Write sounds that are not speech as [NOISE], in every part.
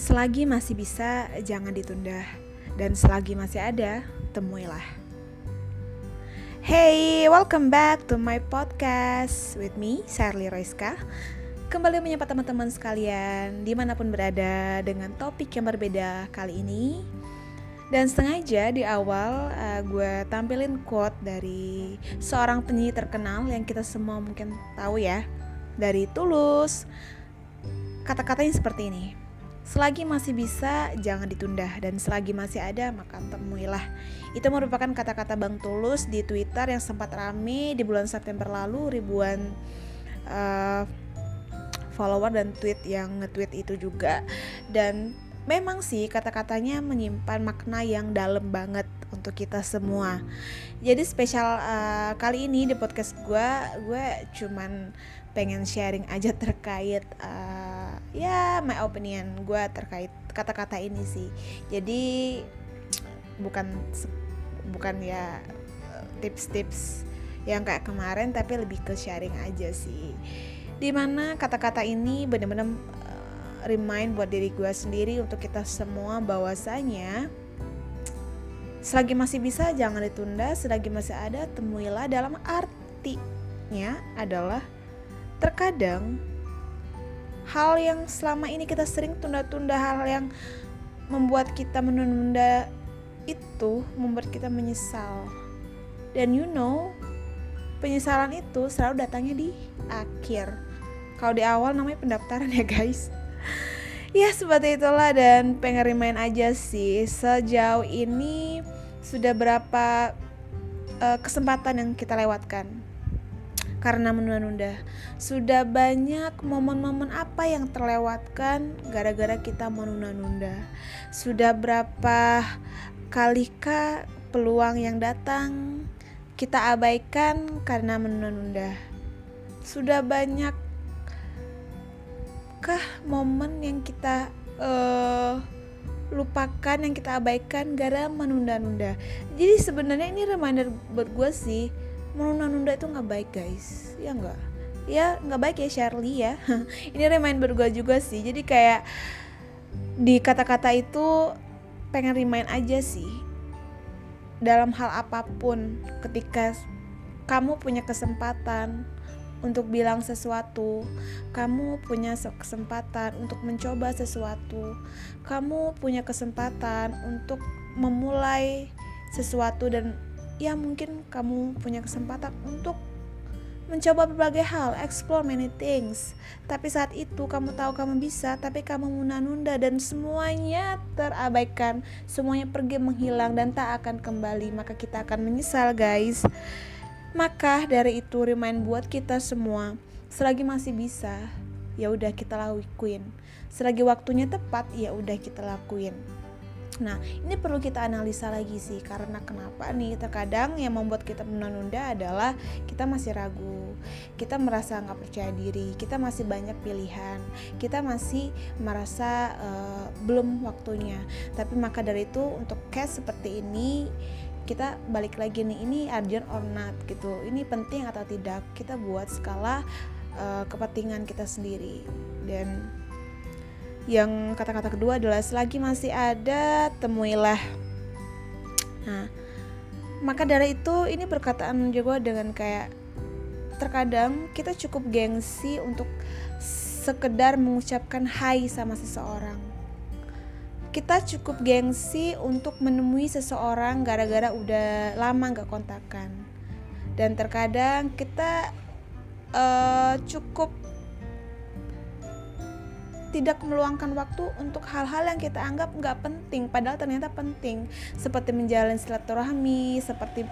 Selagi masih bisa, jangan ditunda. Dan selagi masih ada, temuilah. Hey, welcome back to my podcast with me, Sherly Roiska. Kembali menyapa teman-teman sekalian di mana pun berada dengan topik yang berbeda kali ini. Dan sengaja di awal uh, gue tampilin quote dari seorang penyanyi terkenal yang kita semua mungkin tahu ya, dari Tulus. Kata-katanya seperti ini. Selagi masih bisa, jangan ditunda. Dan selagi masih ada, maka temuilah. Itu merupakan kata-kata Bang Tulus di Twitter yang sempat rame di bulan September lalu ribuan uh, follower dan tweet yang nge-tweet itu juga. Dan memang sih kata-katanya menyimpan makna yang dalam banget untuk kita semua. Jadi spesial uh, kali ini di podcast gue, gue cuman pengen sharing aja terkait uh, ya my opinion gue terkait kata-kata ini sih. Jadi bukan bukan ya tips-tips yang kayak kemarin tapi lebih ke sharing aja sih di mana kata-kata ini benar-benar uh, remind buat diri gue sendiri untuk kita semua bahwasanya selagi masih bisa jangan ditunda. Selagi masih ada temuilah dalam artinya adalah terkadang hal yang selama ini kita sering tunda-tunda hal yang membuat kita menunda itu membuat kita menyesal. Dan you know penyesalan itu selalu datangnya di akhir. Kalau di awal namanya pendaftaran [LAUGHS] ya guys. Ya seperti itulah dan pengen remind aja sih sejauh ini sudah berapa uh, kesempatan yang kita lewatkan karena menunda-nunda. Sudah banyak momen-momen apa yang terlewatkan gara-gara kita menunda-nunda. Sudah berapa kalikah peluang yang datang kita abaikan karena menunda-nunda. Sudah banyak apakah momen yang kita uh, lupakan yang kita abaikan gara menunda-nunda? Jadi sebenarnya ini reminder buat gue sih menunda-nunda itu nggak baik guys. Ya nggak? Ya nggak baik ya Shirley ya. [LAUGHS] Ini reminder gue juga sih. Jadi kayak di kata-kata itu pengen remind aja sih. Dalam hal apa pun ketika kamu punya kesempatan untuk bilang sesuatu, kamu punya kesempatan untuk mencoba sesuatu, kamu punya kesempatan untuk memulai sesuatu, dan ya, mungkin kamu punya kesempatan untuk mencoba berbagai hal, explore many things. Tapi saat itu kamu tahu kamu bisa, tapi kamu menunda-nunda dan semuanya terabaikan, semuanya pergi menghilang dan tak akan kembali, maka kita akan menyesal, guys. Maka dari itu remind buat kita semua, selagi masih bisa, ya udah kita lakuin. Selagi waktunya tepat, ya udah kita lakuin. Nah, ini perlu kita analisa lagi sih karena kenapa nih terkadang yang membuat kita menunda adalah kita masih ragu, kita merasa nggak percaya diri, kita masih banyak pilihan, kita masih merasa uh, belum waktunya. Tapi maka dari itu untuk case seperti ini kita balik lagi nih ini urgent or not gitu. Ini penting atau tidak kita buat skala uh, kepentingan kita sendiri. Dan yang kata-kata kedua adalah selagi masih ada temuilah. Nah maka dari itu ini perkataan juga dengan kayak terkadang kita cukup gengsi untuk sekedar mengucapkan hai sama seseorang kita cukup gengsi untuk menemui seseorang gara-gara udah lama gak kontakan. Dan terkadang kita uh, cukup tidak meluangkan waktu untuk hal-hal yang kita anggap nggak penting padahal ternyata penting. Seperti menjalin silaturahmi seperti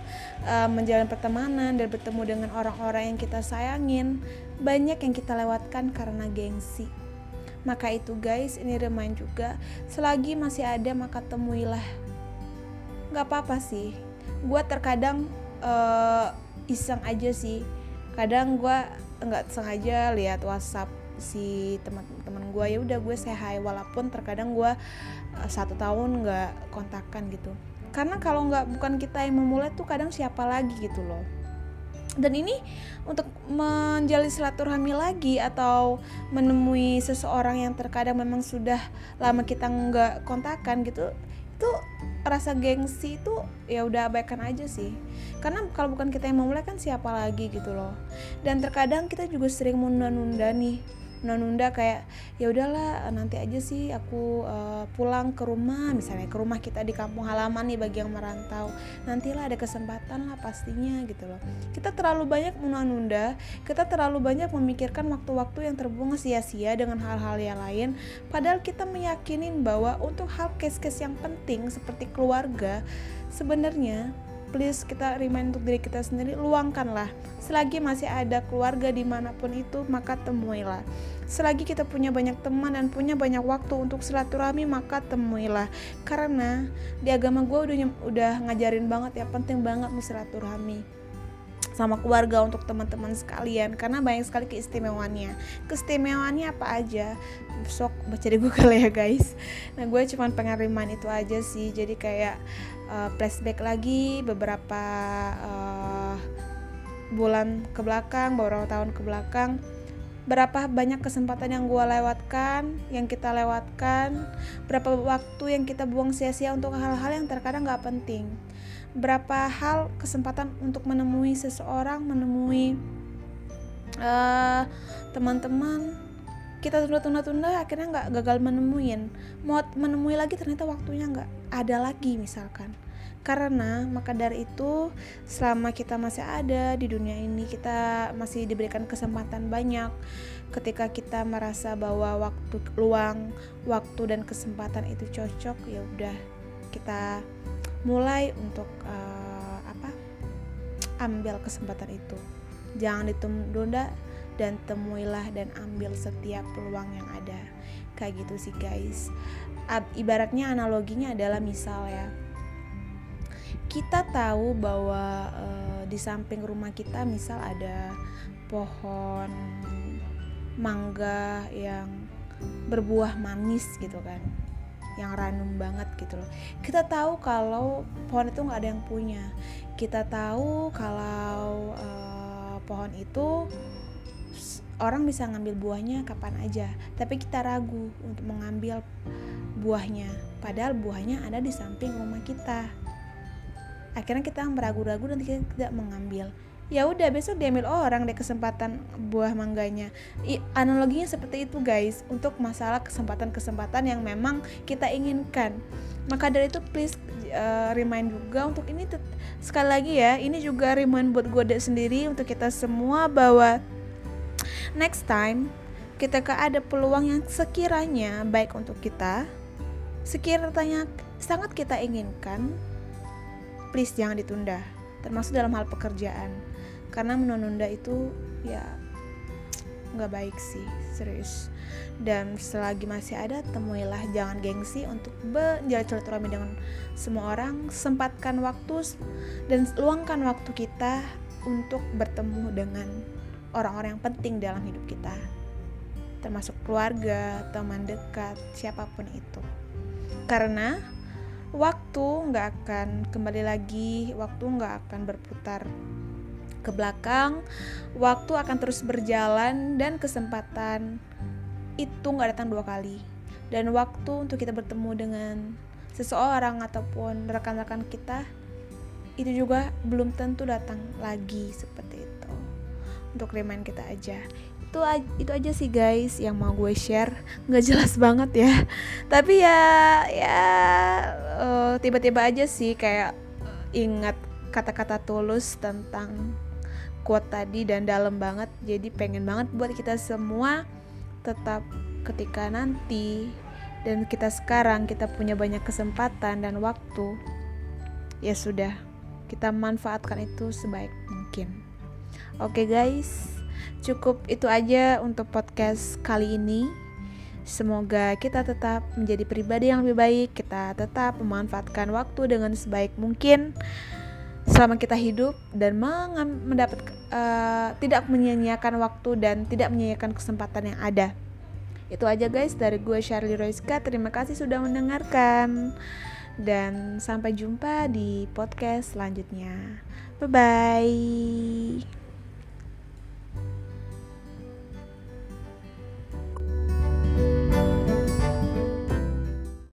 uh, menjalin pertemanan dan bertemu dengan orang-orang yang kita sayangin. Banyak yang kita lewatkan karena gengsi maka itu guys, ini remind juga, selagi masih ada maka temuilah. Gak apa-apa sih, gue terkadang uh, iseng aja sih. Kadang gue nggak sengaja lihat WhatsApp si teman-teman gue ya udah gue hi walaupun terkadang gue uh, satu tahun nggak kontakkan gitu karena kalau nggak bukan kita yang memulai tuh kadang siapa lagi gitu loh dan ini untuk menjalin silaturahmi lagi atau menemui seseorang yang terkadang memang sudah lama kita nggak kontakan gitu itu rasa gengsi itu ya udah abaikan aja sih. Karena kalau bukan kita yang memulai kan siapa lagi gitu loh. Dan terkadang kita juga sering menunda-nunda nih nunda-nunda kayak ya udahlah nanti aja sih aku uh, pulang ke rumah. Misalnya ke rumah kita di kampung halaman nih bagi yang merantau. Nantilah ada kesempatan lah pastinya gitu loh. Kita terlalu banyak menunda-nunda kita terlalu banyak memikirkan waktu-waktu yang terbuang sia-sia dengan hal-hal yang lain padahal kita meyakinin bahwa untuk hal case-case yang penting seperti keluarga sebenarnya please kita remind untuk diri kita sendiri luangkanlah. Selagi masih ada keluarga di mana pun itu maka temuilah. Selagi kita punya banyak teman dan punya banyak waktu untuk silaturahmi maka temuilah. Karena di agama gue udah udah ngajarin banget ya penting banget silaturahmi sama keluarga untuk teman-teman sekalian karena banyak sekali keistimewaannya. Keistimewaannya apa aja? Sok baca di google ya guys. Nah gue cuma pengen remind itu aja sih. Jadi kayak uh, flashback lagi beberapa uh, bulan ke belakang beberapa tahun ke belakang berapa banyak kesempatan yang gue lewatkan, yang kita lewatkan, berapa waktu yang kita buang sia-sia untuk hal-hal yang terkadang gak penting. Berapa hal kesempatan untuk menemui seseorang menemui uh, teman-teman. Kita tunda-tunda-tunda akhirnya nggak gagal menemuin. Mau menemui lagi ternyata waktunya nggak ada lagi misalkan karena maka dari itu selama kita masih ada di dunia ini kita masih diberikan kesempatan banyak. Ketika kita merasa bahwa waktu luang waktu dan kesempatan itu cocok ya udah kita mulai untuk uh, apa ambil kesempatan itu. Jangan ditunda dan temuilah dan ambil setiap peluang yang ada. Kayak gitu sih guys. Ibaratnya analoginya adalah misal ya kita tahu bahwa uh, di samping rumah kita misal ada pohon mangga yang berbuah manis gitu kan yang random banget gitu loh. Kita tahu kalau pohon itu nggak ada yang punya. Kita tahu kalau uh, pohon itu orang bisa ngambil buahnya kapan aja. Tapi kita ragu untuk mengambil buahnya. Padahal buahnya ada di samping rumah kita akhirnya kita meragu-ragu dan kita tidak mengambil. Ya udah besok diambil orang deh kesempatan buah mangganya. I, analoginya seperti itu guys. Untuk masalah kesempatan-kesempatan yang memang kita inginkan. Maka dari itu please uh, remind juga untuk ini sekali lagi ya ini juga remind buat gue sendiri untuk kita semua bahwa next time ketika ada peluang yang sekiranya baik untuk kita sekiranya sangat kita inginkan please jangan ditunda. Termasuk dalam hal pekerjaan. Karena menunda itu ya nggak baik sih serius. Dan selagi masih ada temuilah jangan gengsi untuk menjalin silaturahmi dengan semua orang. Sempatkan waktu dan luangkan waktu kita untuk bertemu dengan orang-orang yang penting dalam hidup kita. Termasuk keluarga, teman dekat, siapa pun itu. Karena waktu nggak akan kembali lagi waktu nggak akan berputar ke belakang, waktu akan terus berjalan dan kesempatan itu nggak datang dua kali. Dan waktu untuk kita bertemu dengan seseorang ataupun rekan-rekan kita itu juga belum tentu datang lagi seperti itu. Untuk remind kita aja. Itu itu aja sih guys yang mau gue share. Nggak jelas banget ya. Tapi ya ya uh, tiba-tiba aja sih kayak ingat kata-kata tulus tentang kuat tadi dan dalam banget. Jadi pengen banget buat kita semua tetap ketika nanti dan kita sekarang kita punya banyak kesempatan dan waktu ya sudah kita manfaatkan itu sebaik mungkin. Oke okay guys cukup itu aja untuk podcast kali ini Semoga kita tetap menjadi pribadi yang lebih baik, kita tetap memanfaatkan waktu dengan sebaik mungkin selama kita hidup dan mendapat uh, tidak menyia-nyiakan waktu dan tidak menyia-nyiakan kesempatan yang ada. Itu aja guys dari gue Charlie Royska. Terima kasih sudah mendengarkan dan sampai jumpa di podcast selanjutnya. Bye bye.